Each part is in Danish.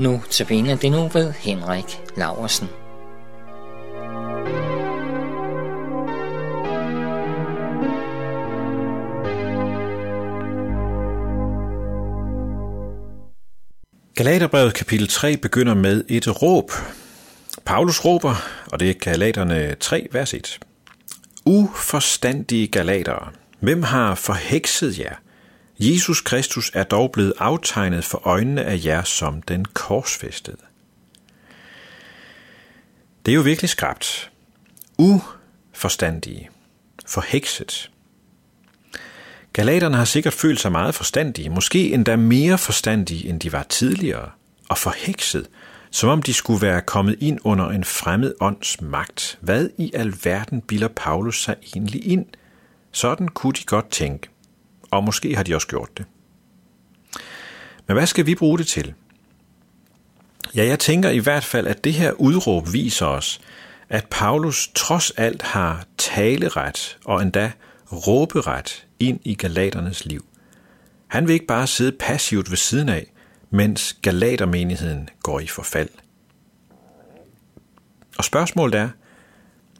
Nu tabiner det nu ved Henrik Laversen. Galaterbrevet kapitel 3 begynder med et råb. Paulus råber, og det er Galaterne 3, vers 1. Uforstandige galatere, hvem har forhekset jer? Jesus Kristus er dog blevet aftegnet for øjnene af jer som den korsfæstede. Det er jo virkelig skrabt. Uforstandige. Forhekset. Galaterne har sikkert følt sig meget forstandige, måske endda mere forstandige, end de var tidligere, og forhekset, som om de skulle være kommet ind under en fremmed ånds magt. Hvad i alverden bilder Paulus sig egentlig ind? Sådan kunne de godt tænke, og måske har de også gjort det. Men hvad skal vi bruge det til? Ja, jeg tænker i hvert fald, at det her udråb viser os, at Paulus trods alt har taleret og endda råberet ind i galaternes liv. Han vil ikke bare sidde passivt ved siden af, mens galatermenigheden går i forfald. Og spørgsmålet er,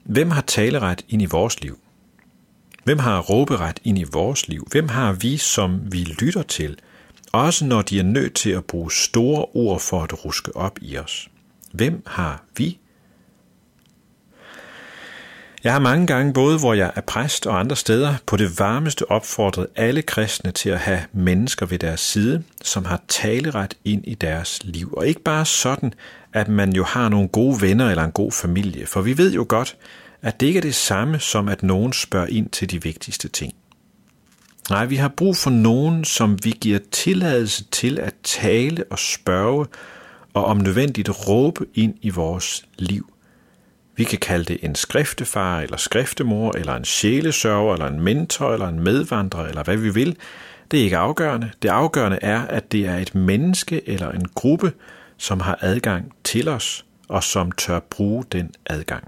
hvem har taleret ind i vores liv? Hvem har råberet ind i vores liv? Hvem har vi, som vi lytter til, også når de er nødt til at bruge store ord for at ruske op i os? Hvem har vi jeg har mange gange, både hvor jeg er præst og andre steder, på det varmeste opfordret alle kristne til at have mennesker ved deres side, som har taleret ind i deres liv. Og ikke bare sådan, at man jo har nogle gode venner eller en god familie, for vi ved jo godt, at det ikke er det samme som, at nogen spørger ind til de vigtigste ting. Nej, vi har brug for nogen, som vi giver tilladelse til at tale og spørge, og om nødvendigt råbe ind i vores liv – vi kan kalde det en skriftefar eller skriftemor, eller en sjælesørger, eller en mentor, eller en medvandrer, eller hvad vi vil. Det er ikke afgørende. Det afgørende er, at det er et menneske eller en gruppe, som har adgang til os, og som tør bruge den adgang.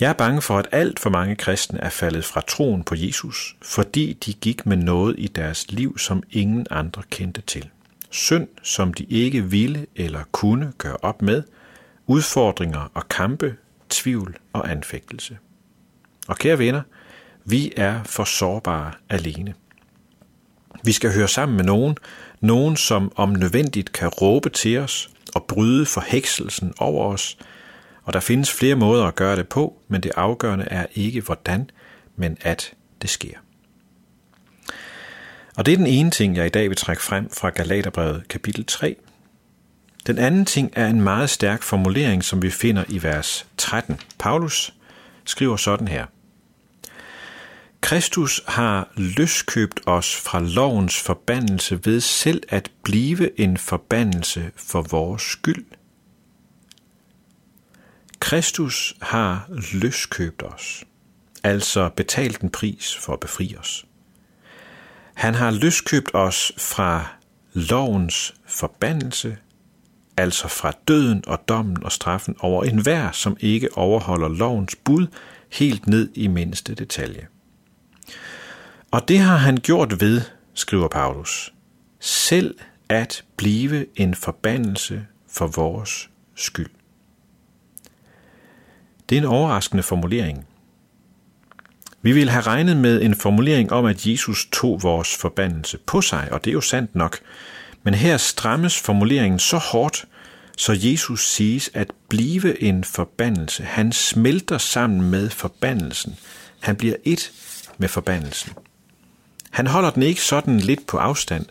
Jeg er bange for, at alt for mange kristne er faldet fra troen på Jesus, fordi de gik med noget i deres liv, som ingen andre kendte til. Synd, som de ikke ville eller kunne gøre op med – udfordringer og kampe, tvivl og anfægtelse. Og kære venner, vi er for sårbare alene. Vi skal høre sammen med nogen, nogen som om nødvendigt kan råbe til os og bryde forhekselsen over os, og der findes flere måder at gøre det på, men det afgørende er ikke hvordan, men at det sker. Og det er den ene ting, jeg i dag vil trække frem fra Galaterbrevet kapitel 3, den anden ting er en meget stærk formulering, som vi finder i vers 13. Paulus skriver sådan her. Kristus har løskøbt os fra lovens forbandelse ved selv at blive en forbandelse for vores skyld. Kristus har løskøbt os, altså betalt en pris for at befri os. Han har løskøbt os fra lovens forbandelse altså fra døden og dommen og straffen over enhver, som ikke overholder lovens bud helt ned i mindste detalje. Og det har han gjort ved, skriver Paulus, selv at blive en forbandelse for vores skyld. Det er en overraskende formulering. Vi vil have regnet med en formulering om, at Jesus tog vores forbandelse på sig, og det er jo sandt nok, men her strammes formuleringen så hårdt, så Jesus siges at blive en forbandelse. Han smelter sammen med forbandelsen. Han bliver et med forbandelsen. Han holder den ikke sådan lidt på afstand,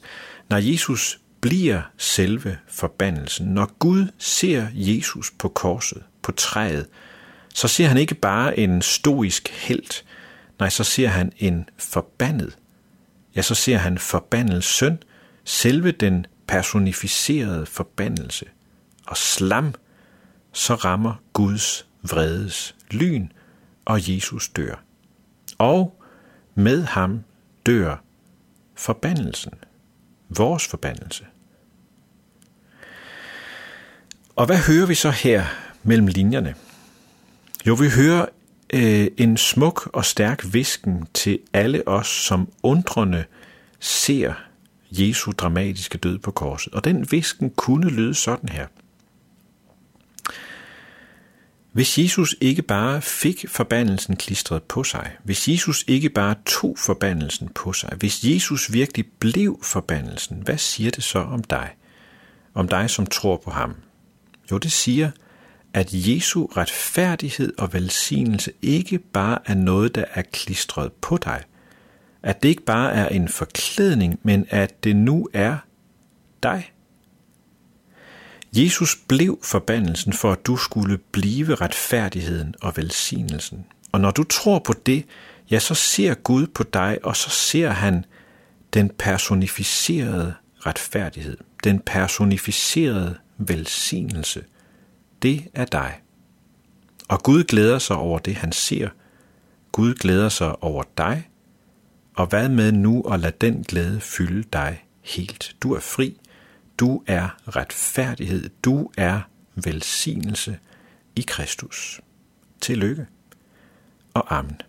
når Jesus bliver selve forbandelsen. Når Gud ser Jesus på korset, på træet, så ser han ikke bare en stoisk held, nej, så ser han en forbandet. Ja, så ser han forbandet søn, selve den personificerede forbandelse. Og slam, så rammer Guds vredes lyn, og Jesus dør. Og med ham dør forbandelsen, vores forbandelse. Og hvad hører vi så her mellem linjerne? Jo, vi hører øh, en smuk og stærk visken til alle os, som undrende ser Jesu dramatiske død på korset. Og den visken kunne lyde sådan her. Hvis Jesus ikke bare fik forbandelsen klistret på sig, hvis Jesus ikke bare tog forbandelsen på sig, hvis Jesus virkelig blev forbandelsen, hvad siger det så om dig? Om dig, som tror på ham? Jo, det siger, at Jesu retfærdighed og velsignelse ikke bare er noget, der er klistret på dig. At det ikke bare er en forklædning, men at det nu er dig. Jesus blev forbandelsen for, at du skulle blive retfærdigheden og velsignelsen. Og når du tror på det, ja, så ser Gud på dig, og så ser han den personificerede retfærdighed, den personificerede velsignelse. Det er dig. Og Gud glæder sig over det, han ser. Gud glæder sig over dig. Og hvad med nu at lade den glæde fylde dig helt? Du er fri. Du er retfærdighed. Du er velsignelse i Kristus. Tillykke og amen.